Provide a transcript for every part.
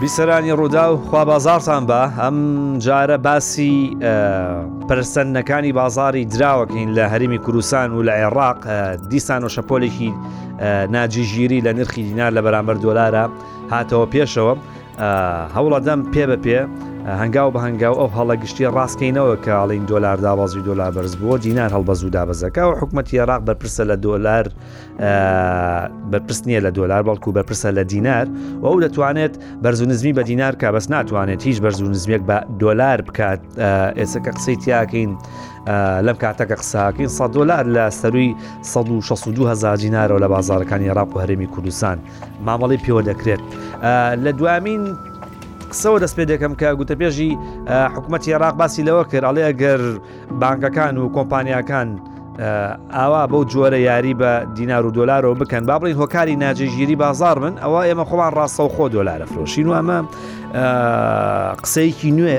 بیسەرانی ڕووداو خوا بازاڕتان با ئەم جارە باسی پرسەندنەکانی بازاری دراوەکەین لە هەرمی کوردستان و لە عێراق دیسان و شەپۆلێکی ناجیژیری لە نرخی دینار لە بەرامبەر دۆلارە هاتەوە پێشەوە هەوڵەدەم پێ بە پێ هەنگاو بە هەنگاو ئەو هەڵە گشتی ڕاستکەینەوە کە ئاڵین دۆلار دابازی دۆلا بەرز بووە دینار هەڵبەزوو دابەزەکە و حکوومەت عێراق بەرپرسە لە دۆلار بەرپرس نییە لە دۆلار بەڵکو بەرپرسە لە دینار و ئەو دەتوانێت بەرز و نزمی بە دینار کا بەس ناتوانێت هیچ بەرز و نزمێک بە دۆلار بکات ئێسەکە قسەی تیاکەین لەم کاتەکە قساکەین 100 دلار لە سەروی 162000 دینارەوە لە بازارەکانی عراق و هەرێمی کوردستان مامەڵی پێوە دەکرێت لە دوامین قسەوە دەست پێ دەکەم کە گوتەبێژی حکوومەتتی عراق باسی لەوە کرد ئەڵێ ئەگەر بانکەکان و کۆمپانیاکان ئاوا بەو جۆرە یاری بە دینار و دۆلارەوە بکەن با بڵین هۆکاری ناجێگیری بازار من ئەوە ئێمە خۆمان ڕاستەوخۆ دۆلارە فرۆشین و ئەمە قسەیەکی نوێ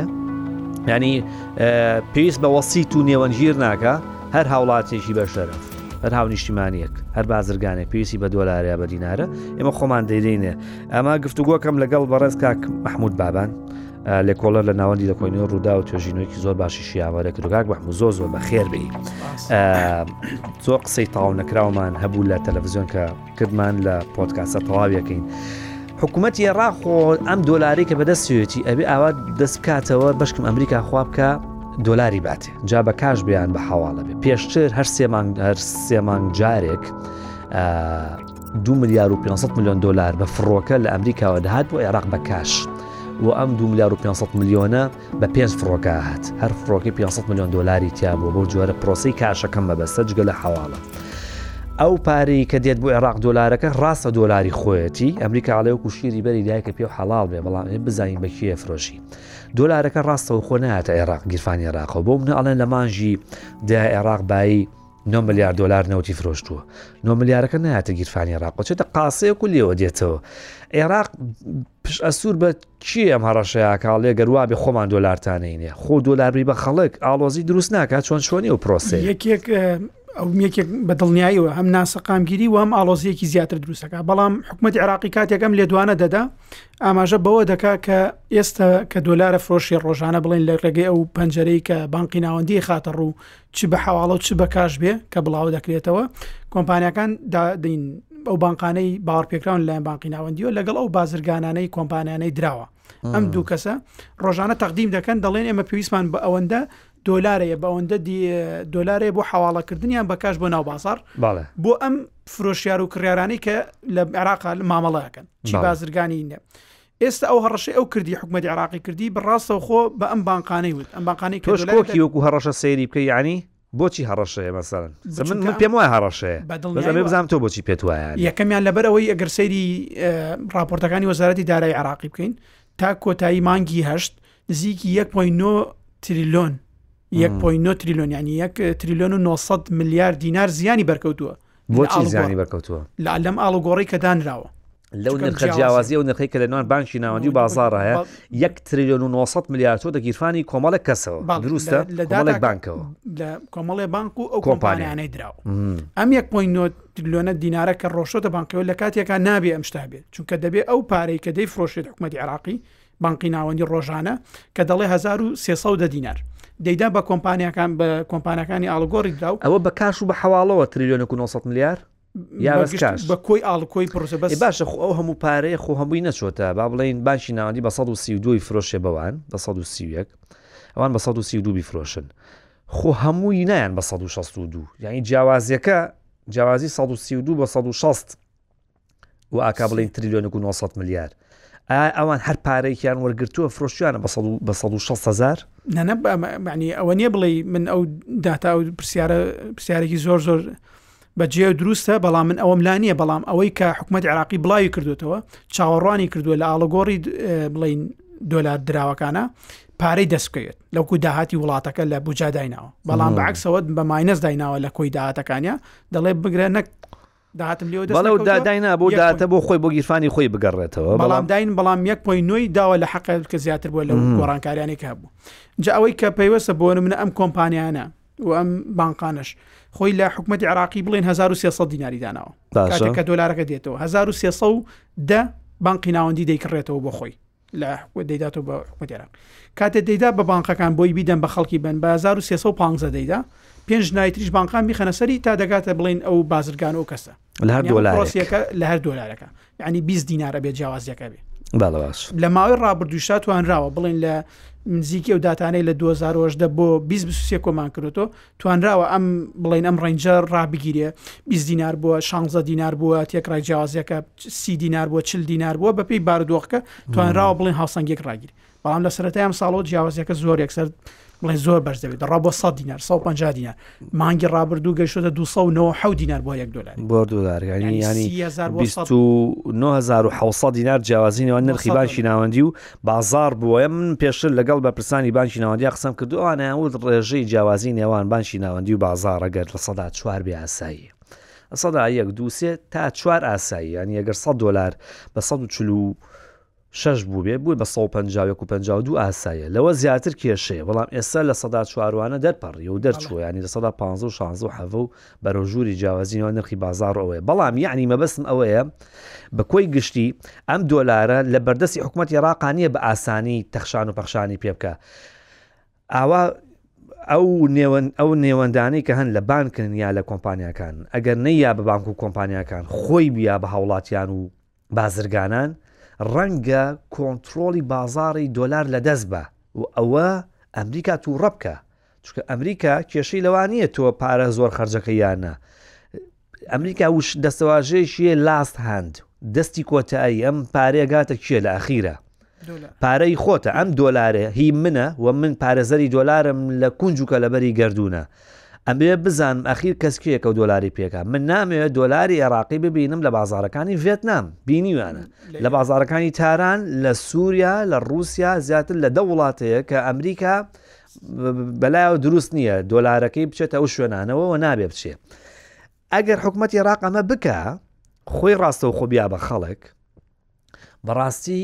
ینی پێویست بە وەسییت و نێوەنگیر ناکە هەر هاوڵاتێکی بەشەرە هەر هاو نیشتیمانیەک هەر بازرگانێک پێویستی بە دۆلاریا بە دینارە ئێمە خۆمان دەیدەینێ ئەمە گفتوگۆکەم لەگەڵ بەڕێز کاک مححمود بابان لێکۆڵەر لە ناوەندی دەکۆنی ڕوودا و توێژینەوەیکی زۆر باشی شیاوەرە کردگاک بەحم زۆر زۆر بە خێر بی زۆر قسەی تاو نەکراومان هەبوو لە تەلەڤزیۆن کە کردمان لە پۆتکاسە تەواویەکەین. حکوومەت ێڕا خۆ ئەم دۆلاری کە بەدەستێتی ئەبێ ئاوا دەست بکاتەوە بەشکم ئەمریکا خواب بکە دۆلاری باتێ جا بە کاش بیان بە حواڵە بێ پێشتر هەر سێمان هەر سێمان جارێک دو ملیار و 500 ملیۆن دلار بە فڕۆکە لە ئەمریکاوە دەهات بۆ عێراق بە کاش و ئەم دو ملیار و 500 ملیۆنە بە پێنج فڕۆکە هات هەر فڕۆکی 500 ملیۆن دلاری تیا بوو بۆ جۆرە پرۆسی کاشەکەم مەبەستە جگە لە حواڵە ئەو پارەی کە دێت بۆ عێراق دۆلارەکە ڕاستە دۆلاری خۆیەتی ئەمریکا ئەڵێ و کوشیری بەری دایکە پێ و حەڵال بێ بەڵام ئێ بزانین بە کێ فرۆشی دۆلارەکە ڕاستەوە خۆ نایەتە عێراق گیرفانی عێراقەوە بۆ منە ئەڵێن لە مانژی دا عێراق بایی نۆ ملیار دۆلار نەوتی فرۆشتووە نۆ ملیارەکە ناتە گیرفانی عراق وچێتە قاسەیە و لێوە دێتەوە عێراق پش ئەسوور بە چی ئەم هەڕەشەیە کاڵێ گەروا بێ خۆمان دۆلارتانینێ خۆ دۆلاربی بە خەڵک ئاڵۆزی دروست ناکات چۆن چۆنی و پرۆسی یەکێک ئەو یەکێک بە دڵنیاییەوە هەم ناسەقامگیری وام ئاڵۆزیەکی زیاتر دروستەکە بەڵام حکوومەت عراقی کاتێکم لێدوانە دەدا ئاماژە بەوە دەکا کە ئێستا کە دۆلارە فرۆشی ڕۆژانە بڵێن لە ڕێگەی ئەو پەنجەرەی کە بانقی ناوەندی خاتە ڕوو چ بە حەواڵە و چ بە کاش بێ کە بڵاو دەکرێتەوە کۆمپانیەکان دادین ئەو بانقانەی باوەڕپێکراون لەلایەن بانقی ناوەندیەوە لەگەڵ ئەو بازرگانانەی کۆمپانیانەی دراوە ئەم دوو کەسە ڕۆژانە تەقدیم دەکەن دەڵێن ئێمە پێویستمان بە ئەوەندە دۆلارەیە بە ئەوەندە دۆلارێ بۆ حواڵەکردنیان بە کاش بۆ ناو بازار بۆ ئەم فرۆشیار و کڕارانەی کە لە عێراق مامەڵەکەن چی بازرگانی نە ئێستا ئەو هەڕەشەی ئەو کردی حکومەتی عراقی کردی بە ڕاستەوخۆ بە ئەم بانقانەی وت ئەم بانقانەی تۆش کۆکی وەکو هەڕەشە سەیری بکە یانی بۆچی هەڕەشەیە مەسەن من من پێم وایە هەڕەشەیە بەدڵێ بزانام تۆ بۆچی پێت وایە یەکەمیان لەبەر ئەوەی ئەگەر سەیری راپۆرتەکانی وەزارەتی دارای عراقی بکەین تا کۆتایی مانگی هەشت نزیکی 1.9 تریلۆن 1.9 تریلیۆن ینی 1 تریلیۆن و 900 ملیار دینار زیانی بەرکەوتووە بۆچی زیانی بەرکەوتووە لا لەم ئاڵوگۆڕی کە دانراوە لەو نرخە جیاوازی و نرخی کە لە نوان بانکی ناوەندی و بازار هەیە 1 تریلیۆن و 900 ملیار تۆ دەگیرفانی کۆمەڵە کەسەوە دروستە لە داڵێک بانکەوە لە کۆمەڵی بانک و ئەو کۆمپانیانەی دراوە ئەم 1.9 تریلیۆنە دینارە کە ڕۆشتە بانکەوە لە کاتێکا نابێ ئەم شتابێت چونکە دەبێ ئەو پارەی کە دەی فرۆشێت حکوومەتی عراقی بانقی ناوەندی ڕۆژانە کە دەڵێ 1300 دینار دەیدا بە کۆمپانیەکان بە کۆمپانەکانی ئاڵگۆڕی دراو ئەوە بە کاش و بە حواڵەوە تریلیۆن و 900 ملیار بە کۆی ئاڵکۆی پرۆسە بەس باشە خۆ ئەو هەموو پارەیە خۆ هەمووی نەچۆتە با بڵین باشی ناوەندی بە 1932 فرۆشێ بەوان بە 1930 ئەوان بە 1932 بیفرۆشن خۆ هەمووی نایەن بە 1962 یعنی جیاوازیەکە جیاوازی 1932 بە 1600 و ئاکا بڵین تریلیۆن و 900 ملیار ئەوان هەر پارێکیان وەرگتووە فرۆشیانە بە 1600هزار نەنەبانی ئەوە نییە بڵێ من ئەو داتا و پرسیارە پرسیارێکی زۆر زۆر بەجێ و دروستە بەڵام من ئەوەم لا نییە بەڵام ئەوەی کە حکوومەت عراقی بڵاوی کردوێتەوە چاوەڕوانی کردووە لە ئاڵگۆڕی بڵین دۆلار دراوەکانە پارەی دەستکەوێت لەوکو داهاتی وڵاتەکە لە بجا دایناوە بەڵام بەعکسەوە بە ماینەس دایناوە لە کۆی داهاتەکانیان دەڵێ بگرە نەک بەڵێ و دا داینا بۆ داتە بۆ خۆی بۆ گیرفانی خۆی بگەڕێتەوە بەڵام داین بەڵام یەک پۆی نۆی داوە لە حەقە کە زیاتر بووە لە گۆڕانکاریانی کە بوو جا ئەوەی کە پەیوەسە بۆ منە ئەم کۆمپانیانە و ئەم بانقانش خۆی لە حکوومەت عراقی بڵێن 1300 دیناری داناوە کە دۆلارەکە دێتەوە 1300 دە بانقی ناوەندی دەیکڕێتەوە بۆ خۆی لە حکومەت دەیداتەوە بە حکومەت عێراق کاتێ دەیدا بە بانقەکان بۆی بیدەن بە خەڵکی بن بە 1350 دەیدا پێنج نایتریش بانقان میخەنە سەری تا دەگاتە بڵین ئەو بازرگان و کەسە لە هەر دۆلارەکە لە هەر دۆلارەکە ینی 20 دینارە بێ جیاوازەکە بێ لە ماوەی ڕابردوشتا توانراوە بڵین لە نزیکی و دااتانەی لە 2010 بۆ 2023 کۆمان کردۆ توانراوە ئەم بڵێن ئەم ڕەنجە ڕابگیرێ 20 دینار بووە 16 دینار بووە تێکڕای جیازەکە سی دینار بووە چل دینار بووە بەپی باردۆخکە توانراوە بڵێن هاوسەنگێک ڕاگیری بەڵام لە سەرەتایان ساڵەوە جیاوازەکە زۆر یەکسەر بڵێ زۆر بەرز دەبێت دەڕا بۆ 100 دینار 150 دینار مانگی ڕابردوو گەشتە 290 دینار بۆ یەک دلار بۆ دلار ینی ینی 1970 دینار جیاوازینەوە نرخی باشی ناوەندی و بازاڕ بووە، من پێشتر لەگەڵ بەرپرسانی بانکی ناوەندیان قسەم کردووە، ئەوانیان وت ڕێژەی جیاوازی نێوان بانکی ناوەندی و بازاڕ ئەگەر لە سەدا چوار بێ ئاساییە، لە سەدا یەک، دوو، سێ تا چوار ئاساییە، یانی ئەگەر سەد دۆلار بە سەد و چل و شەش بووبێ، بووە بە سەد و پەنجا و یەک و پەنجا و دوو ئاساییە، لەوە زیاتر کێشەیە، بەڵام ئێستا لە سەدا چوار وانە دەرپەڕیوە و دەرچووە، یانی لە سەدا پانزە و شانزە و حەڤە و بەرەو ژووری جیاوازی نێوان نرخی بازاڕ و ئەوەیە بەڵام یەعنی مەبەستم ئەوەیە بە کۆی گشتی ئەم دۆلارە لە بەردەستی حکومەتی ئێراقا نییە بە ئاسانی تەخشان و پەخشانی پێ بکا ئاوا ئەو نێوەن ئەو نێوەندانەی کە هەن لە بانکن یا لە کۆمپانیاکان ئەگەر نەیا بە بانک و کۆمپانیاکان خۆی بیا بە هاوڵاتیان و بازرگانان ڕەنگە کۆنتڕۆڵی بازاڕی دۆلار لەدەست با و ئەوە ئەمریکا توڕە بکا چونکە ئەمریکا کێشەی لەوا نییە تۆ پارە زۆر خەرجەکە یانە ئەمریکا وش دەستەواژەیەشیە لاست هاند دەستی کۆتایی ئەم پارێگاتە کێ لە ئەخیرە پارەی خۆتە ئەم دۆلارە هی منە و من پارێزەری دۆلارم لە کونج و کەلەبەری گەردوونە ئەمەوێ بزانم ئەخیر کەس کێیە کەو دۆلاری پێکا من نامەوێت دۆلاری عێراقی ببینم لە بازارەکانی ڤێتنام بینیوانە لە بازارەکانی تاران لە سووریا لە رووسیا زیاتر لە دە وڵاتەیە کە ئەمریکا بەلایەوە دروست نییە دۆلارەکەی بچێتە ئەو شوێنانەوە و نابێ بچێ ئەگەر حکوومەتی عێراق ئەمە بکە خۆی ڕاستەوخۆ بیا بە خەڵک بەڕاستی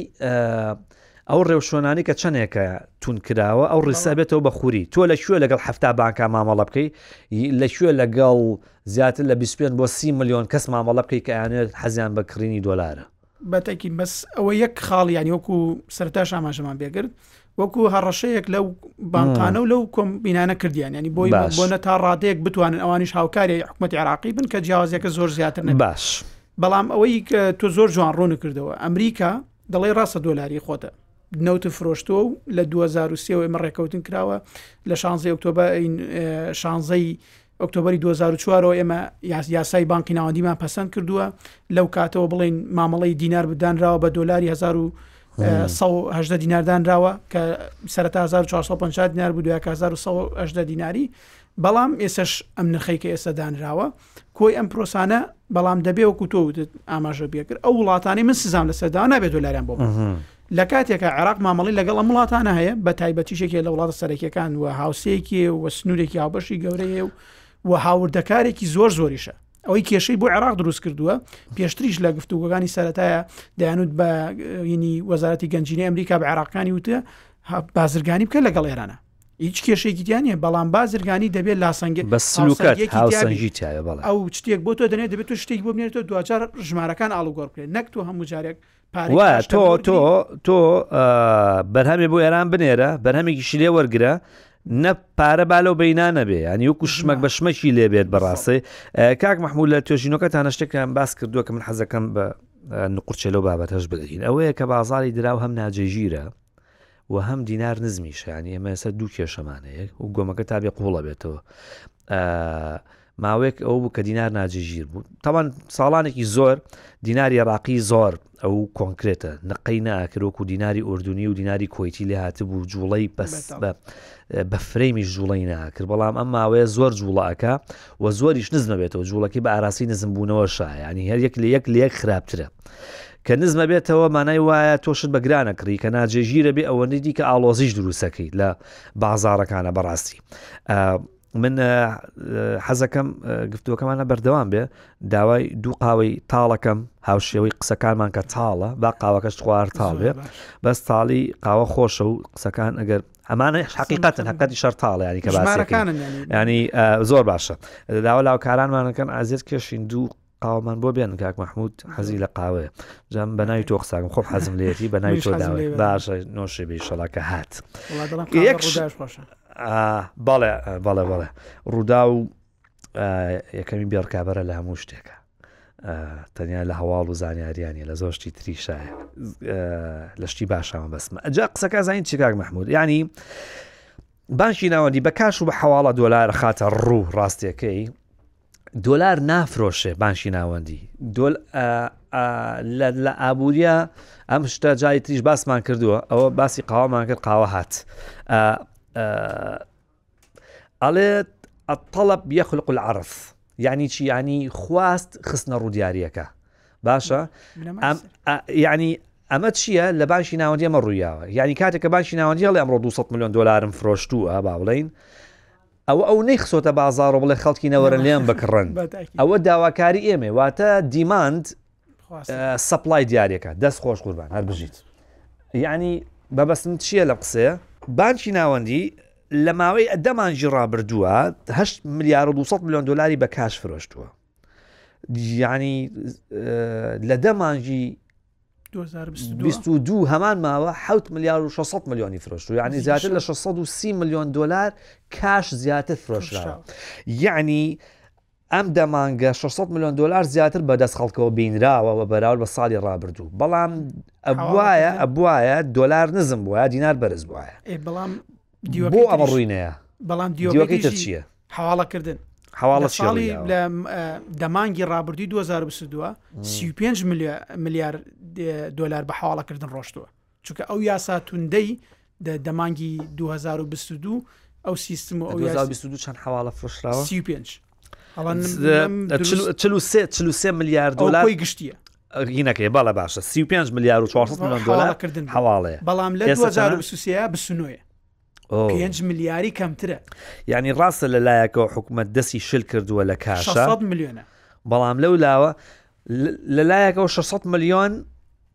ئەو ڕێوشۆنانی کە چەندێکە تون کراوە ئەو ڕیسا بێتەوە بە خوری تۆ لە کوێ لەگەڵ هەفتا بانکە مامەڵە بکەی لە کوێ لەگەڵ زیاتر لە 25 بۆ سی میلیۆن کەس مامەڵە بکەی کە ئەیانێت حەزیان بە کڕینی دۆلارە بەتەکی بەس ئەوە یەک خاڵ ینی وەکو سەرتاش ئاماژەمان بێگرت وەکو هەڕەشەیەک لەو بانقانە و لەو کۆم بینانە کردیان ینی بۆی بۆ نە تا ڕادێک بتوانن ئەوانیش هاوکاری حکوومەت عراقی بن کە جیاوازەکە زۆر زیاتر نە باش بەڵام ئەوەی تۆ زۆر جوان ڕوون کردەوە ئەمریکا دەڵێ ڕاستە دۆلاری خۆتە نەوتە فرۆشتووە و لە 2023 ئمە ڕێکەوتن کراوە لە شانزی ئۆکتۆبە شانزەی ئۆکتۆبەری دوو هەزار و چوار ەوە ئێمە یاسای بانقی ناوەندیمان پەسەند کردووە لەو کاتەوە بڵین مامەڵی دینار بدانراوە بە دۆلاری 1970 دیناردانراوە کە سەرتا 1450 دینار بوو 2010 دیناری بەڵام ئێسش ئەم نرخی کە ئێستا دانراوە کۆی ئەم پرۆسانە بەڵام دەبێ وەکو تۆ وتت ئاماژە بێکرد ئەو وڵاتانی من سزان لە سەردا نابێت دۆلاریان بۆ لە کاتێکا عێراق مامەڵەی لەگەڵ ئەم وڵاتانە هەیە بە تایبەتیشێکی لە وڵاتە سەرەکیەکان و هاوسەیەکی و سنوورێکی هاوبەشی گەورەیە و و هاوردەکارێکی زۆر زۆریشە ئەوەی کێشەی بۆ عێراق دروست کردووە پێشتریش لە گفتوگەکانی سەتایە دەیانوت بە ینی وەزارەتی گەنجینی ئەمریکا بە عێراقانی وتە بازرگانی بکە لەگەڵ ئێرانە هیچ کێشێکی دیانە بەڵام بازرگانی دەبێت لاسەنگێت بە سلوکەتهاوسەنگی تایە بەڵێ ئەو شتێک بۆ تۆ دەنێت دەبێت تو شتێک بۆ بێنێتەوە دوجار ژمارەکان ئاڵوگۆڕ بێت نەک تو هەموو جارێک وا تۆ تۆ تۆ بەرهەمێ بۆ ئێران بنێرە بەرهەمێکیشی لێ وەرگرە نە پارە بالە و بینانە بێ ینی وکو شمەک بە شمەکی لێبێت بەڕاستی کاک مححمول لە توێژینەکە تا نشتێکیان باس کردووە کە من حەزەکەم بە نقورچێلەوە بابەتەش بدەین ئەوەیە کە بازاری دراو هەم ناجێژیرە و هەم دینار نزمیشە یانی ئێمە ئێستا دوو کێشەمان هەیە و گۆمەکە تا بێ قوڵە بێتەوە ماوەیەک ئەو بوو کە دینار ناجێژیر بوو تاوان ساڵانێکی زۆر دیناری ڕاقی زۆر ئەو کۆنکرێتە نقەی ناکرۆک و دیناری ئۆردونی و دیناری کۆیتی لێ هاتبوو جوڵەی بەس بە بە فرەیمی جوڵی ناکرد بەڵام ئەم ماوەیە زۆر جوڵەکە و زۆریش نزمەبێتەوە جوڵەکەی بە ئاراسی نزمبوونەوە شایانی هەر یەک لە یەک لە یەک خراپترە کە نزمە بێتەوە مانای وایە تۆ شت بە گران ئەکڕی کە ناجێگیرە بێ ئەوەندەی دیکە ئاڵۆزیش دروست ئەکەی لە بازاڕەکانە بەڕاستی من حەزەکەم گفتووەکەمانە بەردەوام بێ داوای دوو قاوەی تاڵەکەم هاوشێوەی قسەکانمان کە تاڵە با قاوەکەش خوار تاڵ بێ بەس تاڵی قاوە خۆشە و قسەکان ئەگەر ئەمانە حقیقەتن هەقەتی شەرتاڵ ینی کە باسەکان ینی زۆر باشە داوا لاوکارانمانەکەن ئازیێت کێشین دوو قاوەمان بۆ بێن کاک مححمود حەزی لە قاوەیە جام بە ناوی تۆ قساگم خۆ حەزم لێتی بە ناوی تۆ داوای باشە نۆشی بی شەڵاکە هات بەڵێ بەڵێ بەڵێ ڕوودا و یەکەمی بێڕکابەرە لە هەموو شتێکە تەنیا لە هەواڵ و زانیاریانی لە زۆشتی تریشایە لە شتی باشەوە بەسمە ئەجا قسەکە زانین چیکاک مححمود ینی باشی ناوەندی بە کاش و بە حواڵە دۆلار خاتە ڕوو ڕاستەکەی دۆلار نافرۆشێ بانکی ناوەندی دۆل لە ئابووریە ئەم شتە جای تریش باسمان کردووە ئەوە باسی قاوامان کرد قاوە هات ئەڵێت ئەتەڵب یەخلق العرف یعنی چی ینی خواست خستنە ڕوودیارەکە باشە ینی ئەمە چییە لە باشی ناوەندی ئەمە ڕوویاوە یعنی کاتێککە باشی ناوەندی هەڵێ ئەمڕۆ 200 میلیۆن دلارم فرۆشتووە با بڵین ئەوە ئەو نەیخسۆتە بازاڕو بڵێ خەڵکی نەوەرن لێم بکڕن ئەوە داواکاری ئێمەی واتە دیماند سەپلای دیارەکە دەست خۆش قوربان هەر بژیت یعنی بەبەستن چییە لە قسەیە بانکی ناوەندی لە ماوەی ئەدەمانجی ڕابردووە هه ملیار و 200 میلیۆن دلاری بە کاش فرۆشتووە یعنی لە دەمانجی 2022 هەمان ماوە 7 ملیار و 600 ملیۆنی فرۆشت و یعنی زیاتر لە 630 ملیۆن دلار کاش زیاتر فرۆشراوە یعنی ئەم دەمانگە 600 میلیۆن دلار زیاتر بەدەست خەڵکەوە بینراوە بە بەراورد بە ساڵی ڕابردوو بەڵام ئەبواە ئەبواە دلار نزم بواە دینار بەرز بواە بەڵام بۆ ئەمە ڕووی نەیە بەڵام دیوەکەی تر چییە حواڵەکردن حواڵە ساڵی لە دەمانگی ڕابردوی 2022 35 ملیار دلار بە حواڵەکردن ڕۆشتووە چونکە ئەو یاسا توندەی دەمانگی 2022 ئەو سیستم و ئەو 2022 چەند حواڵە فرۆشراوە 35 سێ ملیار دلاری گشتیە گینەکەی باڵە باشە 35 ملیار و 400 میلیۆن دلارکردن حواڵەیە بەڵام لە 2023 بسنوێ 5 ملیاری کەمترە یعنی ڕاستە لە لایەکەوە حکوومەت دەستی شل کردووە لە کاش میلیۆنە بەڵام لەو لاوە لە لایەکەەوە 600 میلیۆن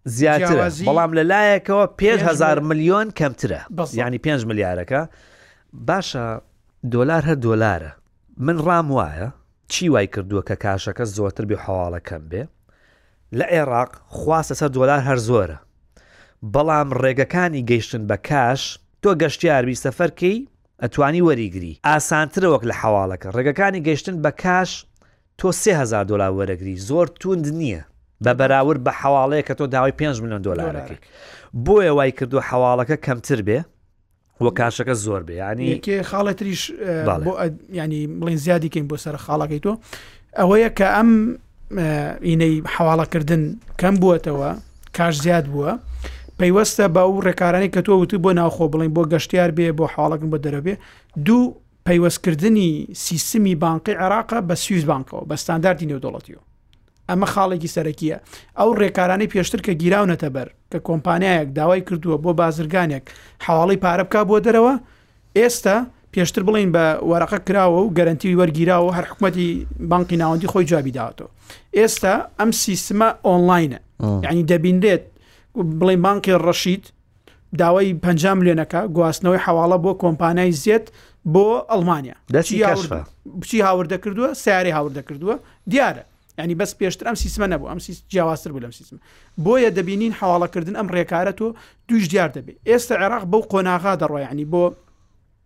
زیاتر بەڵام لە لایەکەوە 5هزار میلیۆن کەمترە ینی 5 ملیارەکە باشە دۆلار هەر دۆلارە من ڕام وایە چی وای کردووە کە کاشەکە زۆرتر بێ حواڵە کەم بێ لە عێراق خواست لەسەر دۆلار هەر زۆرە بەڵام ڕێگەکانی گەیشتن بە کاش تۆ گەشتیاربی سەفەرکەی ئەتوانی وەریگری ئاسانترە وەک لە حواڵەکە ڕێگەکانی گەشتن بە کاش تۆ 3000 دلار وەرەگری زۆر توند نییە بە بەراورد بە حواڵەیە کە تۆ داوای 5 میلیۆن دلارەکەی بۆیە وای کردو حواڵەکە کەمتر بێ و کاشەکە زۆر بێ ینی خاڵێ تریش ینی بڵین زیادی کەین بۆ سەر خاڵەکەی تۆ ئەوەیە کە ئەم ئینەی حواڵەکردن کەم بووەتەوە کاش زیاد بووە پەیوەستە بە و ڕێکارانی کە تۆ وتی بۆ ناوخۆ بڵین بۆ گەشتیار بێ بۆ حواڵەکن بۆ دەرەبێ دوو پەیوەستکردنی سیستمی بانقی عێراقە بە سویز بانکەوە بە ستانداردی نێودوڵەتیەوە ئەمە خاڵێکی سەرەکییە ئەو ڕێکارانەی پێشتر کە گیراونەتە بەر کە کۆمپانیایەک داوای کردووە بۆ بازرگانێک حواڵی پارە بک بۆ دەرەوە ئێستا پێشتر بڵین بە وەرەقە کراوە و گەرنتی وەرگیراوە هەر حکوومەتی بانقی ناوەندی خۆی جوابی داوەتەوە ئێستا ئەم سیستمە ئۆنلاینە ینی دەبینرێت بڵێ بانقی ڕەشید داوای پەنج ملێنەکە گواستنەوەی حواڵە بۆ کۆمپانای زێت بۆ ئەڵمانیا بچی هاوردە کردووە سیارەی هاوردە کردووە دیارە ینی بەس پێشتر ئەم سیسمە نەبوو ئەم جیاوازتر بوو لەم سیسم بۆیە دەبینین حواڵەکردن ئەم ڕێکارەت و دوش دیار دەبێت ئێستا عێراق بەو قۆناغا دەڕۆیانی بۆ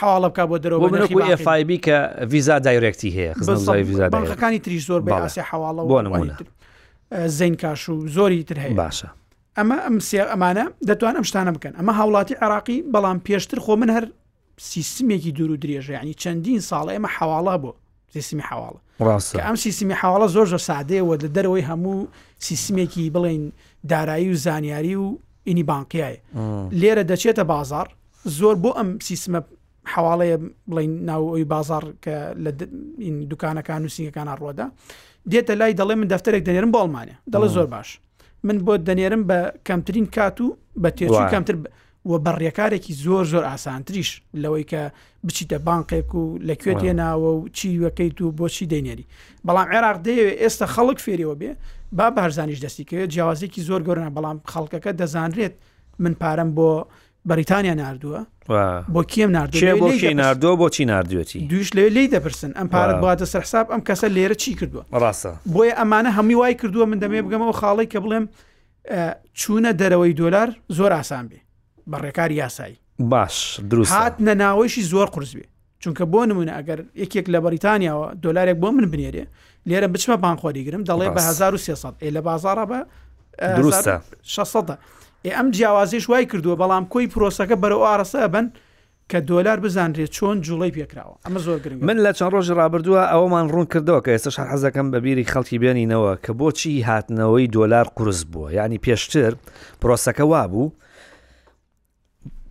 حواڵە بکە بۆ دەرەوە بۆ FIB کە ڤیزا دایرێکتی هەیە خزمەکانی تری زۆر باسی حواڵە بۆ زین کاش و زۆری تر هەیە باشە ئەمە ئەم سێ ئەمانە دەتوان ئەم شتانە بکەن ئەمە هاوڵاتی عراقی بەڵام پێشتر خۆ من هەر سیستمێکی دوور و درێژە ینی چەندین ساڵ ئێمە حواڵە بۆ سیستمی حواڵە ڕاستە ئەم سیستمی حواڵە زۆر زۆر سادەیەوە لە دەرەوەی هەموو سیستمێکی بڵین دارایی و زانیاری و ئینی بانقیایە لێرە دەچێتە بازار زۆر بۆ ئەم سیستمە حواڵەیە بڵین ناو ئەوی بازار کە لە دوکانەکان و سینگەکان ڕۆدا دێتە لای دەڵێ من دەفتەرێک دەێرم بۆ ئەڵمانە دەڵێ زۆر باش من بۆ دەنێرم بە کەمترین کات و بە تێچوی کەمتر و بە ڕێکارێکی زۆر زۆر ئاسانتریش لەوەی کە بچیتە بانقێک و لەکوێ تێناوە و چیوەکەیت و بۆچی دەینێری بەڵام عێراق دەیەوێت ئێستا خەڵک فێریەوە بێ با بارزانانیش دەستی کرد جیازێکی زۆر گەورە بەڵام خەڵکەکە دەزانرێت من پارەم بۆ بەریتانیا نردووە بۆ کێم نردوێ نردووە بۆچی نردوێتی دوش لێ لی دەپرسن ئەم پارە باتە سەر حساب ئەم کەسە لێرە چی کردووە ڕاستە بۆیە ئەمانە هەمووی وای کردووە من دەمێ بگەمەوە خاڵی کە بڵێم چوونە دەرەوەی دۆلار زۆر ئاسان بێ بە ڕێکاری یاسایی باش دروست هاتنە ناوەیشی زۆر قرس بێ چونکە بۆ نمونە ئەگەر یەکێک لە بەریتانیاوە دۆلارێک بۆ من بنێرێ لێرە بچمە بانخۆری گرم دەڵێ بە 1300 ئێ لە بازارە بە دروستە 600 ئێ ئەم جیاوازیش وای کردووە بەڵام کۆی پرۆسەکە بەرەو ئارەسە بن کە دۆلار بزانرێت چۆن جوڵەی پێکراوە ئەمە زۆر گرنگە. من لە چەند ڕۆژی ڕابردووە ئەوەمان ڕوون کردەوە کە ئێستەش هەر حەزەکەم بە بیری خەڵکی بێنینەوە کە بۆچی هاتنەوەی دۆلار قورس بووە یعنی پێشتر پرۆسەکە وابوو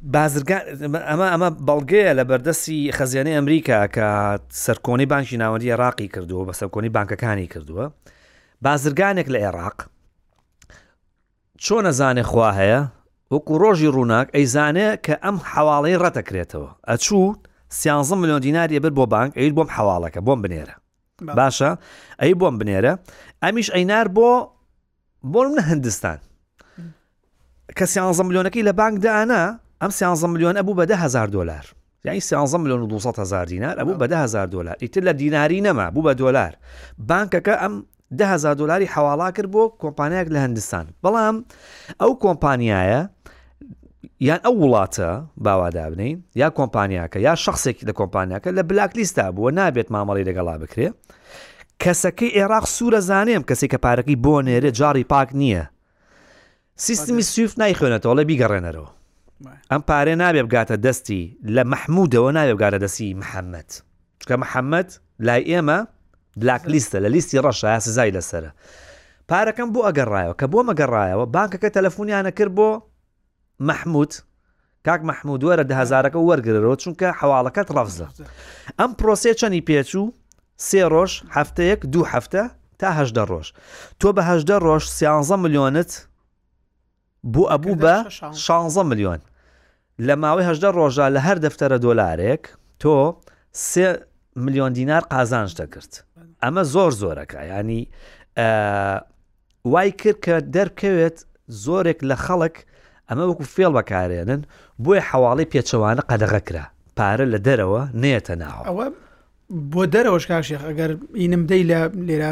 بازرگان ئەمە ئەمە بەڵگەیە لە بەردەستی خەزیێنەی ئەمریکا کە سەرکۆنی بانکی ناوەندی عێراقی کردووە بە سەرکۆنی بانکەکانی کردووە بازرگانێک لە عێراق چۆن ئەزانێ خوا هەیە؟ وەکو ڕۆژی ڕووناک ئەیزانێ کە ئەم حەواڵەی ڕەت ئەکرێتەوە. ئەچوو سیانزە ملیۆن دیناری ئەبرد بۆ بانک ئەیوت بۆم حەواڵەکە بۆم بنێرە. باشە ئەی بۆم بنێرە ئەمیش ئەینار بۆ بۆم نە هندستان کە سیانزە ملیۆنەکەی لە بانک دانا ئەم سیانزە ملیۆن ئەبوو بە دە هزار دۆلار یانی سیانزە ملیۆن و دوو سەد هەزار دینار ئەبوو بە دە هەزار دۆلار ئیتر لە دیناری نەما بوو بە دۆلار بانکەکە ئەم دە هەزار دۆلاری حەواڵا کرد بۆ کۆمپانیایەک لە هندستان بەڵام ئەو کۆمپانیایە یان ئەو وڵاتە باوا دابنین یا کۆمپانیاکە یا شخصێکی لە کۆمپانیاکە لە بلاک لیستا بووە نابێت مامەڵی لەگەڵا بکرێ کەسەکەی عێراق سوورە زانێم کەسی کە پارەکەی بۆ نێرێ جاڕی پاک نییە سیستمی سویفت نایخوێنێتەوە ئەڵێ بیگەڕێنەرەوە ئەم پارێ نابێ بگاتە دەستی لە مەحمودەوە ناوێ بگاتە دەستی محەممەد چکە محەممەد لای ئێمە بلاک لیستە لە لیستی ڕەشە سزای لەسرە پارەکەم بۆ ئەگەڕایەوە کە بۆ مەگەڕایەوە بانکەکە تەلەفۆنیانە کرد بۆ مەحمود کاک مەحمود وەرە دەهەزارەکە وەرگرەرەوە چونکە حەواڵەکەت ڕەفزە ئەم پرۆسێ چەنی پێچوو سێ ڕۆژ هەفتەیەک دوو هەفتە تا هەدە ڕۆژ تۆ بە هەدە ڕۆژ سیانزە ملیۆنت بۆ ئەبوو بە 16 ملیۆن لە ماوەی هەدە ڕۆژە لە هەر دەفتەرە دۆلارێک تۆ سێ ملیۆن دینار قازانج دەکرد ئەمە زۆر زۆرەکە ینی وای کرد کە دەربکەوێت زۆرێک لە خەڵک ئەمە وەکو فێڵ بەکارێنن، بۆیە حەواڵەی پێچەوانە قەدەغە کرا، پارە لە دەرەوە نەیەتە ناو. ئەوە بۆ دەرەوەش کاک شێخ ئەگەر ئینم دەی لە لێرە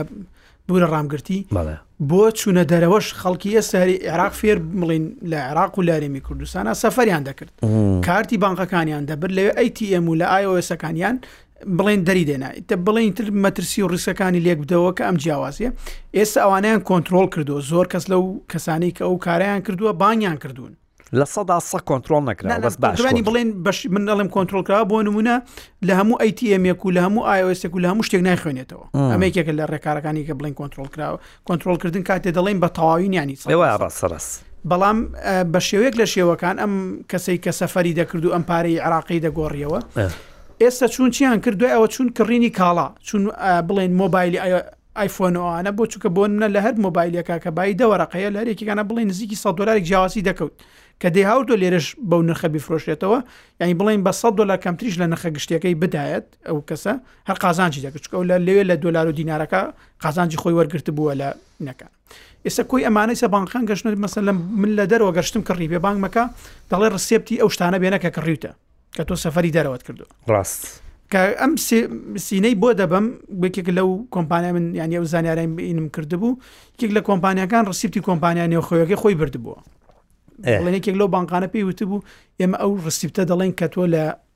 بوورە ڕامگرتی بەڵێ بۆ چوونە دەرەوەش خەڵکی ئێستاری عێراق فێر بڵین لە عێراق و لارێمی کوردستانە سەفەریان دەکرد کارتی بانقەکانیان دەبر لەوێ ئەیTM و لە ئایۆسەکانیان بڵێن دەری دێنا ئیتە بڵێن تر مەترسی و ڕیسەکانی لێک بدەوە کە ئەم جیاوازیە ئێستا ئەوانیان کۆنتترۆل کردو زۆر کەس لەو کەسانی کە ئەو کاریان کردووە بانیان کردوون لە سەدا سە کۆنتترۆل نەکرا بەس باشوانی بڵێن بەش من دەڵم کۆنتترۆلکراوە بۆ نمونە لە هەموو ئەیتیمێک و لە هەموو ئایۆسێک و لە هەموو شتێک نایخوێنێتەوە ئەمەیەکێکە لە ڕێکارەکانی کە بڵێن کۆنتترۆل کراوە کۆنتترۆلکردن کاتێ دەڵێن بە تەواوی نیانی ڕاستڕاست بەڵام بە شێوەیەک لە شێوەکان ئەم کەسەی کە سەفەری دەکرد و ئەم پارەی عراقی دەگۆڕیەوە ئێستا چون چیان کرد دوای ئەوە چون کڕینی کاڵا چون بڵێن مۆبایلی ئایفۆنەوەانە بۆ چووکە بۆن منە لە هەر مۆبایلەکە کە بای دەوەرەقەیە لە هەرێکیانە بڵێ نزیکی 100 دلار جیاواسی دەکەوت کە دەی هاوردۆ لێرش بەو نرخە بیفرۆشێتەوە یعنی بڵین بە 100 دلار کەمتریش لە نرخە گشتەکەی بدایەت ئەو کەسە هەر قازانجی دەکرد چکە لە لەوێ لە دۆلار و دینارەکە قازانجی خۆی وەرگرت بووە لە نەکە ئێستا کۆی ئەمانەی سە بانکان گەشتن مەسە لەم من لە دەرەوە گەشتم کڕی بێ بانگمەکە دەڵێ ڕسیپتی ئەو شتانە بێنە کە کڕیوتە کە تۆ سەفری دەرەوەت کردو ڕاست کە ئەم سینەی بۆ دەبم بکێک لەو کۆمپانیا من یانی ئەو زانیارایم بینم کردبوو یەک لە کۆمپانیەکان ڕسیپتی کۆمپانیا نێوخۆیەکەی خۆی بردبووە بڵێنێکێک لەو بانکانە پێی وتبوو ئێمە ئەو ڕسیپتە دەڵێن کە تۆ لە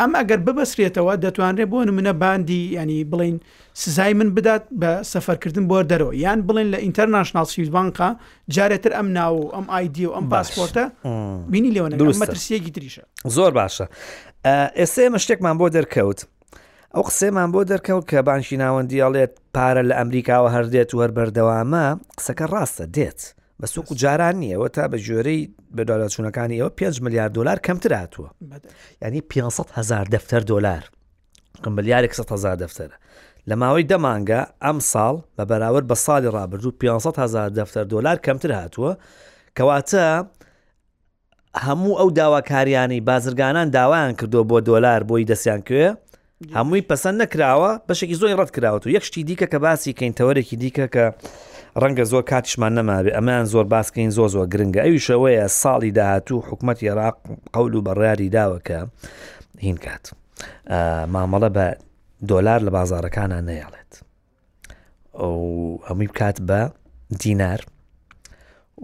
ئەم ئەگەر ببەسرێتەوە دەتوانرێت بۆ نمونە باندی ینی بڵین سزای من بدات بە سەفەرکردن بۆ دەرەوە یان بڵێن لە ئینتەرناشنال سیوزبانقا جارێتر ئەم ناو و ئەم ئایدی و ئەم پاسپۆرتە بینی لێوەنەمەترسیەکی تریشە زۆر باشە ئێستا ئێمە شتێکمان بۆ دەرکەوت ئەو قسەمان بۆ دەرکەوت کە بانکی ناوەندیاڵێت پارە لە ئەمریکاوە هەردێت و هەر بەردەوامە قسەکە ڕاستە دێت بەس وەکو جاران نییە ئەوە تا بە گوێرەی بەدالاچوونەکانی ئەوە 5 میلیارد دلار کەمتر هاتووە ینی 500 هزار دەفتەر دلار قمبلیارێک 100 هزار دەفتەرە لە ماوەی دەمانگە ئەم ساڵ بە بەراورد بە ساڵی ڕابردوو 500 هزار دەفتەر دلار کەمتر هاتووە کەواتە هەموو ئەو داواکاریانەی بازرگانان داوایان کردووە بۆ دۆلار بۆی دەستیان کوێ هەمووی پەسەند نەکراوە بەشێکی زۆی ڕەت کراوەت و یەک شتی دیکە کە باسی کەین تەوەرێکی دیکە کە ڕەنگە زۆر کاتیشمان نەماوێ ئەمەیان زۆر باسکەین زۆ زۆر گرنگە ئەویشەوەیە ساڵی داهاتوو حکوومەت عێراق قەول و بەڕیاری داوە کە هین کات مامەڵە بە دۆلار لە بازارەکانە نەیەڵێت ئەو هەمووی بکات بە دینار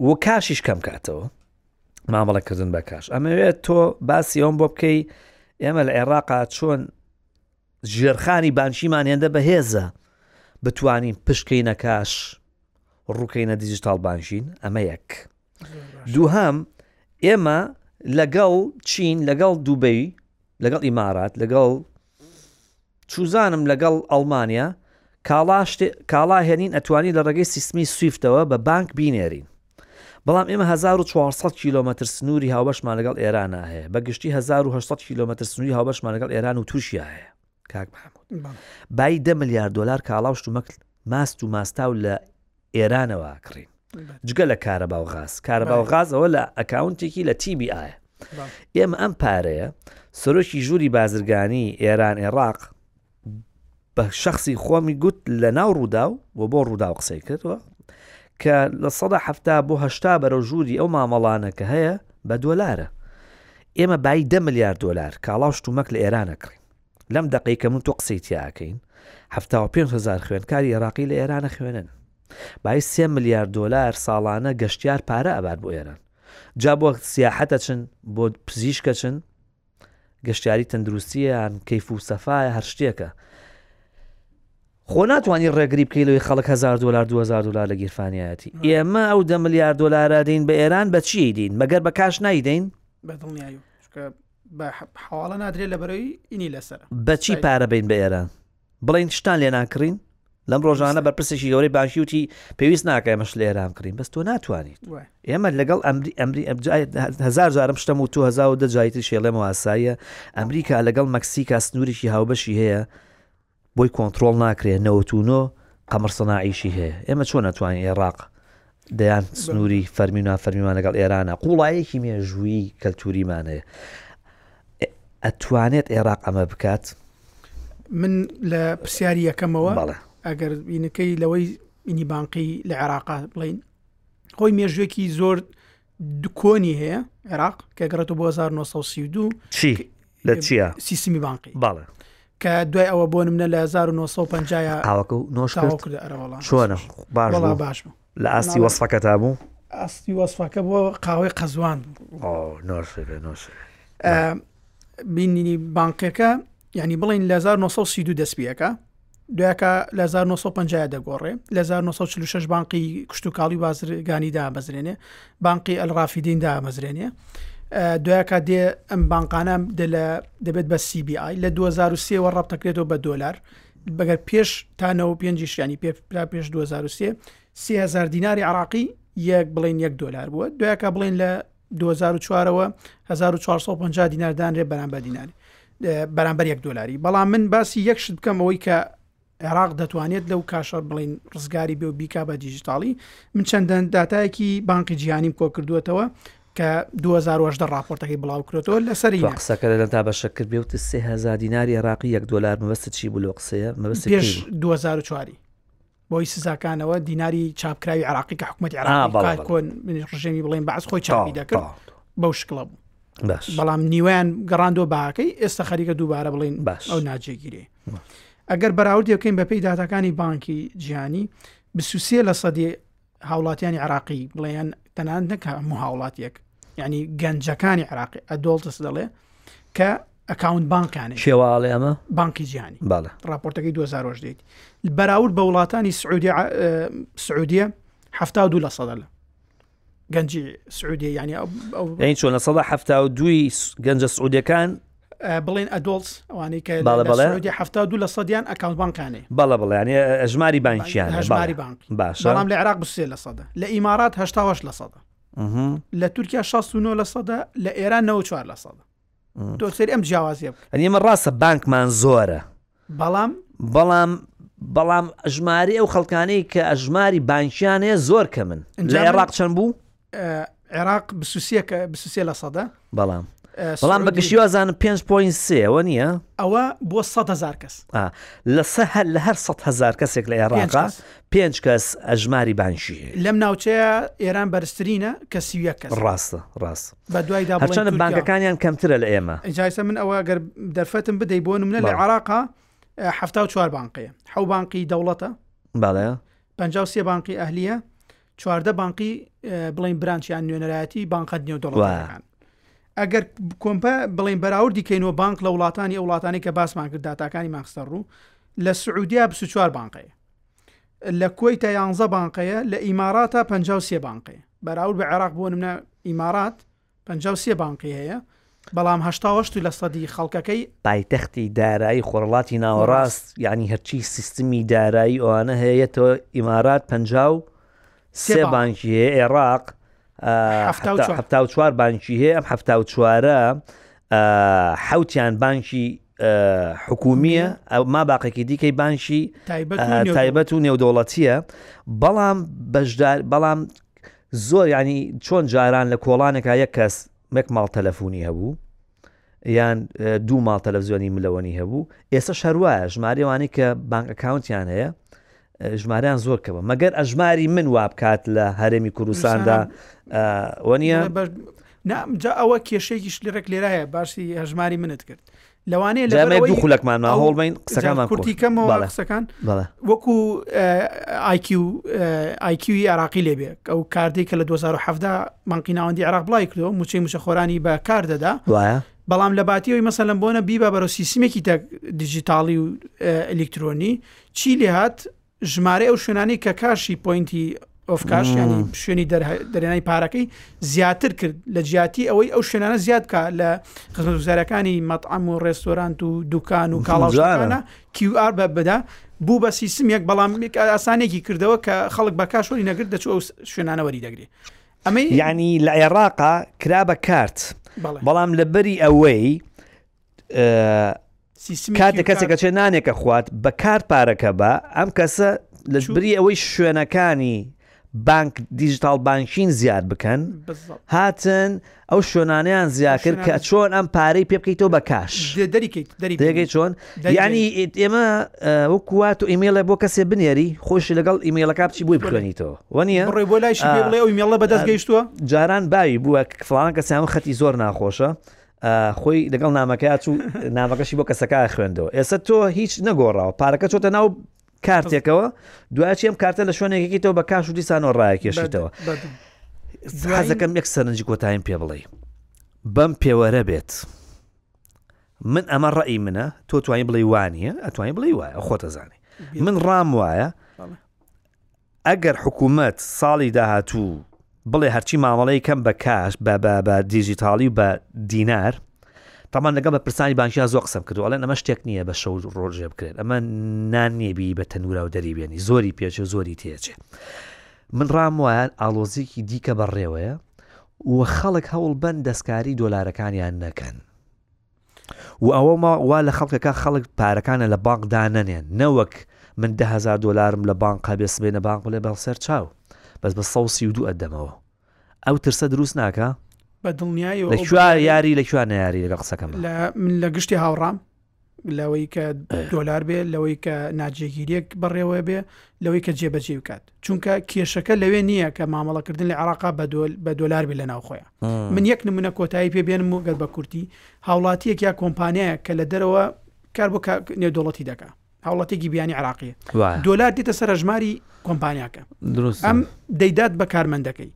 و کاشیش کەم کاتەوە مامەڵەکردن بە کاش ئەمەوێت تۆ باسی ئەوم بۆ بکەی ئێمە لە عێراقا چۆن ژێرخانی بانشیمان هێندە بەهێزە بتوانین پشکەی نەکاش ڕووکەینە دیجیتال بانشین ئەمە یەک دووهام ئێمە لەگەڵ چین لەگەڵ دووبەی لەگەڵ ئیمارات لەگەڵ چوزانم لەگەڵ ئەڵمانیا کاڵا شتێ کاڵا هێنین ئەتوانی لە ڕێگەی سیستمی سویفتەوە بە بانک بینێرین بەڵام ئێمە هەزار و چوار سەد کیلۆمەتر سنوری هاوبەشمان لەگەڵ ئێرانا هەیە بە گشتی هەزار و هەشت سەد کیلۆمەتر سنوری هاوبەشمان لەگەڵ ئێران و تورکیا هەیە کاک محمود بای دە ملیار دۆلار کاڵا و شتومەک ماست و ماستاو لە ئێرانەوە ئاکڕین جگە لە کارەبا و غاز کارەبا و غاز ئەوە لە ئەکاونتێکی لە تیبی ئاە ئێمە ئەم پارەیە سەرۆکی ژووری بازرگانی ئێران عێراق بە شخصی خۆمی گوت لە ناو ڕوودا و و بۆ ڕوودا و قسەی کردوە کە لە سەدا هەفتا بۆ هەشتا بەرەو ژووری ئەو مامەڵانە کە هەیە بە دۆلارە ئێمە بای دە ملیار دلار کاڵاو شتومەک لە ئێرانە کڕین لەم دەقەی کە من تۆ قسەی تیاکەین هەفتا و پێنج هەزار خوێندکاری عێراقی لە ئێرانە خوێنن بای سێ ملیار دۆلار ساڵانە گەشتیار پارە ئەبات بۆ ئێران جا بۆ سیاحەتە چن بۆ پزیشکە چن گەشتیاری تەندروستیان کەیف و سەفاە هەر شتێکە خۆ ناتوانانی ڕێگری بکەی لەوەی خەڵک 1000 دلار 2000 دلار لە گیرفانیایەتی ئێمە ئەو دە ملیار دلارە دەین بە ئێران بە چی دین مەگەر بە کاش نایدەین بە حواڵە نادرێت لە بەرەوی ئینی لەسەر بەچی پارە بین بە ئێران بڵین شتان لێ ناکڕین لەم ڕۆژانە بەرپرسێکی گەورەی باشی وتی پێویست ناکە ئەمەش لە ئێران کڕین بەس تۆ ناتوانیت ئێمە لەگەڵ ئەمری ئەمری هزار جارم شتم و تو هزار و دەجایتر شێڵێمەوە ئاساییە ئەمریکا لەگەڵ مەکسیکا سنووریی هاوبەشی هەیە بۆی کۆنتڕۆڵ ناکرێ نەوەت و نۆ قەمەر سەناعیشی هەیە ئێمە چۆن ئەتوانین ئێڕاق دەیان سنووری فەرمی و نافەرمیمان لەگەڵ ئێرانە قوڵایەکی مێژووی کەلتوریمان هەیە ئەتوانێت ئێراق ئەمە بکات من لە پرسیاری یەکەمەوە بەڵێ ئەگەر بینەکەی لەوەی ئینی بانقی لە عێراقا بڵین خۆی مێژوێکی زۆر کۆنی هەیە عێراق کە گەڕێتەوە بۆ 1932 چی لە چیە سیستمی بانقی باڵێ کە دوای ئەوە بۆ منە لە 1950 ئاوەکە و نۆش چۆنە باش باش لە ئاستی وەسفەکە تا بوو ئاستی وەسفەکە بۆ قاوەی قەزوان بینینی بانقەکە ینی بڵین لە 1932 دەستپیەکە دوکە لە 1950 دەگۆڕێ لە 1946 بانقی کشتتوکاڵی بازرگانی دامەزرێنێ بانقی ئەلڕافیدین دامەزرێنێ دوکە دێ ئەم بانقانە دەبێت بە CBI لە 2023 وە ڕەبتەکرێتەوە بە دۆلار بەگەر پێش تانەوە پێنجشیانی پێ پێش 2023 سهزار دیناری عراقی یەک بڵین یەک دۆلار بووە دوکە بڵین لە 2004ەوە 1450 دینار دانرێ بەرامبەر دیناری بەرامبەر یەک دلاری بەڵام من باسی یەک شت بکەم ئەوەی کە عێراق دەتوانێت لەو کاشە بڵین ڕزگاری بێ و بیکا بە دیجیتاڵی من چەندەن دااتایەکی بانقی جیهانیم کۆ کردووەتەوە کە 2010 راپۆرتەکەی بڵاوکرێتەوە لەسەر قسەکە لە تا بەشە کرد بێ وت سهزار دیناری عراقی یەک دلار مەبەست چی بوو لە قسەیە مەبست 2004 بۆی سزاکانەوە دیناری چاپکراوی عراقی کە حکوومەت عراقکۆن ڕژێمی بڵێن باز خۆی چاپی دەکرد بەو شکڵە بوو بەڵام نیوەیان گەڕاندۆ باکەی ئێستا خەریکە دووبارە بڵین باش ئەو ناجێگیری ئەگەر بەراورد دەکەین بەپی دااتەکانی بانکی جیهانی بسوسیە لە سەدی هاوڵاتیانی عراقی بڵێن تەنان نەکە هەموو هاوڵاتیەک ینی گەنجەکانی عراقی ئەدۆڵتس دەڵێ کە ئەکاونت بانکانێ شێواڵێ ئەمە بانکی جیانی باڵە راپۆرتەکەی دو زارۆژ دێت بەراورد بە وڵاتانی سعودی سعودیە هەفتا دوو لە سەدە لە گەنجی سعودی ینی ئەو چۆن لە سەدا هەفتا و دووی گەنجە سعودەکان بڵێن ئەدۆڵس ئەوانەی کە بەڵێ بەڵێ. سعودی هەفتا دوو لە سەدیان ئەکاونت بانکانێ بەڵە بڵێ یانێ ژماری بانکییان هەیە، هەژماری بەڵێ. بانک باشە بەڵام لە عێراق بسێ لە سەدە لە ئیمارات هەشتا هەشت لە سەدە مهم. لە تورکیا 69 لە سەدە لە ئێران 94 لە سەدە مم. تۆ سەری ئەم جیاوازیە بکە ئەنی ئێمە ڕاستە بانکمان زۆرە بەڵام بەڵام بەڵام ژماری ئەو خەڵکانەی کە ژماری بانکیانەیە زۆر کە من لە عێراق چەند بوو عێراق بسوسیەکە بسوسیە لە سەدە بەڵام بەڵام بە گشتیوازانم 5.3ەوە نییە ئەوە بۆ 100هزار کەس لە سە هەر لە هەر 100هزار کەسێک لە عێراقا پێنج کەس ئەژماری بانشی لەم ناوچەیە ئێران بەرزترینە کەسیویە کەس ڕاستە ڕاست هەرچەندە بانکەکانیان کەمترە لە ئێمە. ئیجازە من ئەوە گەر دەرفەتم بدەی بۆ منە لە عراقا هەفتا و چوار بانقەیە حەو بانقی دەوڵەتە باڵەیە پ سێ بانقی ئەهلیە چواردە بانقی بڵین برانچیان نوێنەرایەتی بانقەت نێو دەوڵەکان ئەگەر کۆمپە بڵین بەراورد دیکەینەوە بانک لە وڵاتانی ئە وڵاتانی کە باسمان کرد داتاکانی ماخستە ڕوو لە سعودیا بچوار بانقەیە لە کۆی تا یانزە بانقەیە لە ئیماراتە پ سێ بانقەیە بەراورد بە عێراق بۆ نمونە ئیمارات پەنجا و سێ بانقی هەیە بەڵام هەشتا و هەشت لە سەدی خەڵکەکەی پایتەختی دارایی خۆرڵاتی ناوەڕاست یانی هەرچی سیستمی دارایی ئەوانە هەیەەوە ئیمارات پەنجا و سێ سێ بانق. بانکی هەیە عێراق آه، حەفتا و حەفتا- چوار. حەفتا و چوار بانکی هەیە ئەم حەفتا و چوارە آه، حەوتیان بانکی حکومییە ئەو ماباقێکی دیکەی بانکی تایبەت و نێودەوڵەتیە بەڵام بەشدار بەڵام زۆر ینی چۆن جاران لە کۆڵانێکا یەک کەس مەک ماڵ تەلەفۆنی هەبوو یان دوو ماڵ تەلەڤزیۆنی ملەوەنی هەبوو ئێستا شەروایە ژمارەوانی کە بانکەکاونتیان هەیە ژمارەیان زۆر کەمە مەگەر ئەژماری من وابکات لە هەرێمی کوردستاندا وەنیە نامجا ئەوە کێشێکیش لێرەک لێرایە باسی هەژماری منت کرد لەوانەیە لە دوو خولەکمان ما هەڵبین قسەکانمان کورتیکەمەوە قسەکان وەکو ئایکیوی عراقی لێبێ ئەو کاردێک کە لە 2010 مانقی ناوەندی عراق بڵای کردەوە موچەی موچە خۆرانی بە کار دەدا وایە بەڵام لە باتیەوەی مەسەلم بۆنە بیبا بەرە سیسمێکی تە دیجیتاڵی و ئەلیکترۆنی چی لێ هات ژمارە ئەو شوێنانی کە کاشی پوینتی ئۆفکاش ینی شوێنی دەرێنای پارەکەی زیاتر کرد لە جیاتی ئەوەی ئەو شوێنانە زیاد بکە لە خزمەتگوزارەکانی مەتعام و ڕێستۆرانت و دوکان و کاڵاژانە QR بە بدا بوو بە سیستمێک بەڵام ئاسانێکی کردەوە کە خەڵک بە کاشۆری نەگرت دەچ ئەو شوێنانەوەری دەگری ئەمە ینی لە عێراقا کرا بە کارت بەڵام لەبەری ئەوەی کاتێک کەسێکە چێ نانێکە خوات بە کار پارەکە بە ئەم کەسە لە بری ئەوەی شوێنەکانی بانک دیجیتال بانکین زیاد بکەن هاتن ئەو شوێنانیان زیاکرد کە چۆن ئەم پارەی پێ بکەیتەوە بە کاش دەگەی چۆن ینی ئێمە وەکوات و ئیممەڵە بۆ کەسێ بنێری خۆش لەگەڵ ئیممەڵەکە بچی بۆی بخوێنیتەوە وەنیە ڕێ بۆ لای بڵێ ئەو مێڵە بەدەست گەیشتووە جاران باوی بووە فلان کەسیان خەتی زۆر ناخۆشە خۆی لەگەڵ نامەکەیا چوو نامەکەشی بۆ کەسەکە خوێندەوە ئێستا تۆ هیچ نەگۆڕاوە پارەکە چۆتە ناو کارتێکەوە دوایچی ئەم کارتە لە شوێنێکی تەوە بە کاش و دیسانەوە ڕایەکێشیتەوە حەزەکەم یەک سەرنجی کۆتاییم پێ بڵێ بەم پێوەرە بێت. من ئەمە ڕئی منە تۆ توانین بڵی وانە ئەتوانین بڵی وایە خۆتەزانانی من ڕام وایە ئەگەر حکوومەت ساڵی داهاتوو بڵێ هەرچی مامەڵەی کەم بە کاش بە دیجیتاڵی و بە دینار تامان لەگەڵ بە پرسانی بانکیا زۆ قسم کردو ئەڵێن ئەمە شتێک نییە بە شەو ڕۆژێ بکرێت ئەمە نان نیەبی بە تەنورا و دەریبێنی زۆری پێچێ زۆری تێچێ من ڕام وایە ئالۆزیکی دیکە بەڕێوەیە و خەڵک هەوڵ بەن دەستکاری دۆلارەکانیان نەکەن و ئەوە ما وا لە خەڵکەکە خەڵک پارەکانە لە بانق دانەنێن نەوەک من دە هەزار دۆلارم لە بانق هەبێ سبەینە بانق بڵێ بە سەر چاو بەس بە سە سی و دوو ئەدەمەوە ئەو ترسە دروست ناکە بە دڵنیایی لە کوێ یاری لە کوێ نەیاری لەگە قسەکەم لە من لە گشتی هاوڕام لەوەی کە دۆلار بێ لەوەی کە ناجێگیریەک بەڕێوە بێ لەوەی کە جێبەجێ بکات چونکە کێشەکە لەوێ نییە کە مامەڵەکردن لە عراقا بە دۆلار بێ لە ناوخۆیان من یەک نمونە کۆتایی پێ بێنم و گەر بە کورتی هاوڵاتیەک یا کۆمپانیایە کە لە دەرەوە کار بۆ نێودوڵەتی دەکە هاوڵاتێکی بیانی عراقی دۆلار دیتە سەرژماری کۆمپانیاکە دروست ئەم دەیدات بە کارمەندەکەی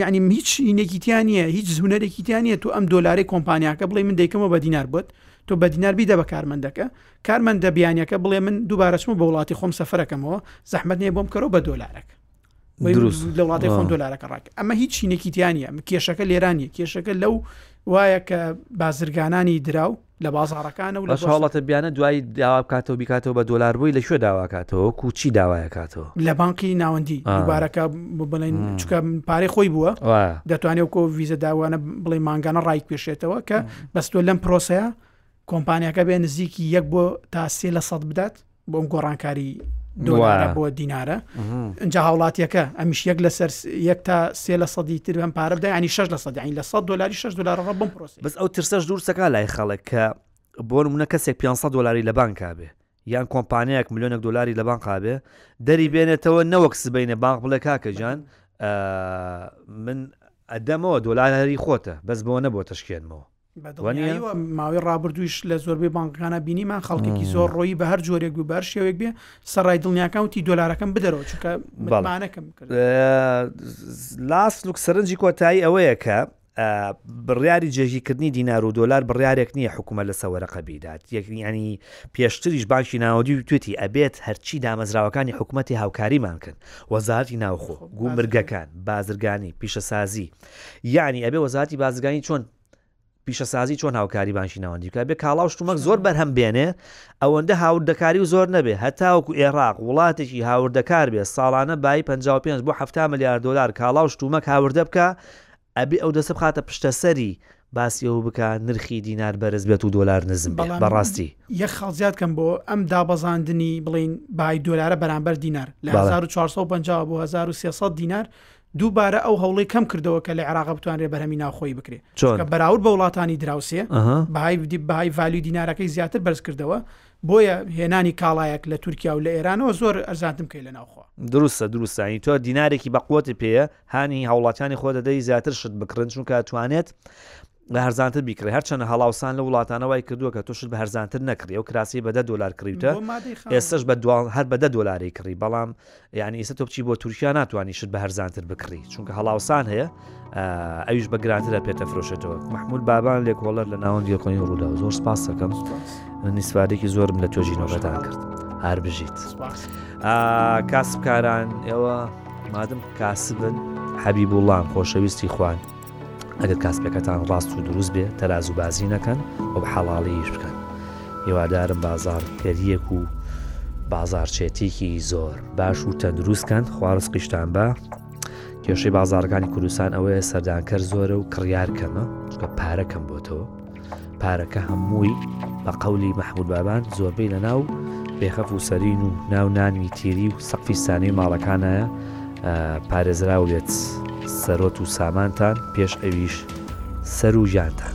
یعنی هیچ شینێکی تیا نییە هیچ هوەرێکی تیا نیە تو ئەم دۆلارەی کۆمپانیاکە بڵێ من دەیکەمەوە بە دینار بۆت تۆ بە دینار بیدە بە کارمەندەکە کارمەندە بیانەکە بڵێ من دووبارەچمە بە وڵاتی خۆم سەفرەکەمەوە زەحمت نیە بۆم کەەوە بە دۆلارەکە لە وڵاتی خۆن دۆلارەکە ڕاک ئەمە هیچ شینێکی تیانە کێشەکە لێرانە کێشەکە لەو وایە کە بازرگانانی دراو لە بازارەکانە و لە هەڵاتە بیانە دوایی داوا بکاتەوە بیکاتەوە بە دۆلار بووی لە شوێ داواکاتەوە کوچی داوایەکاتەوە لە بانکی ناوەندی دوبارەکە بڵێن چکە پارەی خۆی بووە دەتوانێت کۆ ویزە داوانە بڵێ مانگانە ڕای پێشێتەوە کە بەستۆ لەم پرۆسەیە کۆمپانیەکە بێ نزیکی یەک بۆ تاسێ لە سەد بدات بۆم گۆڕانکاری دووارە بۆ دینارە اینجا هاوڵاتیەکە ئەمیش یەک لەسەر یەک تا سێ لە سەدی تر بەم پارە بدە ینی 6 لە سەدیین لە 100 دلاری 6 دلار ڕ بم پرۆسی بەس ئەو ترسەش دوورسەکە لای خەڵک کە بۆ منە کەسێک 500 دلاری لە بانکا بێ یان کۆمپانیایەک میلیۆنێک دلاری لە بانقا بێ دەری بێنێتەوە نەوەک سبینە بانق بڵێ کاکە جان من ئەدەمەوە دۆلاری خۆتە بەس بۆ نەبووە تشکێنمەوە بەدڵنیایی و ماوەی ڕابردوویش لە زۆربەی بانکەکانە بینیمان خەڵکێکی زۆر ڕۆیی بە هەر جۆرێک بوو بەر شێوێک بێ سەرڕای دڵنیاکان وتی دۆلارەکەم بدەرەوە چکە بەڵانەکەم لاس لوک سەرنجی کۆتایی ئەوەیە کە بڕیاری جێژیکردنی دینار و دۆلار بڕارێک نییە حکوومە لە سەوەرەقە بیدات یەکنیانی پێشتریش باشی ناوەدی و توێتی ئەبێت هەرچی دامەزراوەکانی حکوومەتتی هاوکاریمان کرد وەزارتی ناوخۆ گومرگەکان بازرگانی پیشەسازی یەعنی ئەبێ وەزارەتی بازرگانی چۆن پیشەسازی چۆن هاوکاری بانکی ناوەندی بکە بێ کاڵا و شتومەک زۆر بەرهەم بێنێ ئەوەندە هاوردەکاری و زۆر نەبێ هەتاوەکو ئێراق وڵاتێکی هاوردەکار بێ ساڵانە بای 55 بۆ 70 ملیار دلار کاڵا و شتومەک هاوردە بکە ئەبێ ئەو دەسە بخاتە پشتەسەری باسی ئەو بکە نرخی دینار بەرز بێت و دۆلار نزم بەڵام بەڕاستی یە خەڵزیات کەم بۆ ئەم دابەزاندنی بڵین بای دۆلارە بەرامبەر دینار لە 1450 بۆ 1300 دینار دووبارە ئەو هەوڵەی کەم کردەوە کە لە عێراق بتوانرێت بەرهەمی ناوخۆیی بکرێت، چونکە بەراورد بە وڵاتانی دراوسێ بەهای بەهای ڤالیوی دینارەکەی زیاتر بەرزکردەوە، بۆیە هێنانی کاڵایەک لە تورکیا و لە ئێرانەوە زۆر ئەرزانتر بکەیت لە ناوخۆ. دروستە دروستە، یانی تۆ دینارێکی بەقوەتی پێیە، هانی هاوڵاتیانی خۆت دەدەی زیاتر شت بکڕن، چونکە ئەتوانێت بە هەرزانتر بیکڕێ هەرچەندە هەڵاوسان لەو وڵاتانە وای کردووە کە تۆ شت بە هەرزانتر نەکڕی ئەو کراسەی بە دە دۆلار کڕیوتە ئێستەش بە دوان هەر بە دە دۆلاری کڕی بەڵام یعنی ئێستا تۆ بچی بۆ تورکیا ناتوانانی شت بە هەرزانتر بکڕی چونکە هەڵاوسان هەیە ئەویش بە گرانترە پێتە فرۆشێتەوە مححمود بابان لێکۆڵەر لە ناوەند یەکۆنی ڕوودا زۆر سپاس دەکەم نیسوارێکی زۆرم لە تۆژینەوەتان کرد هەر بژیت کاسبکاران ئێوە مادم کاسبن حەبی بوڵام خۆشەویستی خوان ئەگەر کاسپەکەتان ڕاست و دروست بێ تەرازو بازی نەکەن و حەڵاڵیش بکەن هیوادارم بازار کەریەک و بازارچێتیکی زۆر باش و تەندروستکەن خوارز قیشتان بە کێشەی بازارەکانی کوردستان ئەوەیە سەردانکەر زۆرە و کڕیار کەمە چکە پارەکەم بۆتەوە پارەکە هەمووی بە قەولی مەحمود بابان زۆربەی لە ناو بێخەف و سەرین و ناو نانوی تیری و سەقفیستانی ماڵەکانایە پارێزراو بێت سەرۆت و سامانتان پێش ئەویش سەر و ژانتان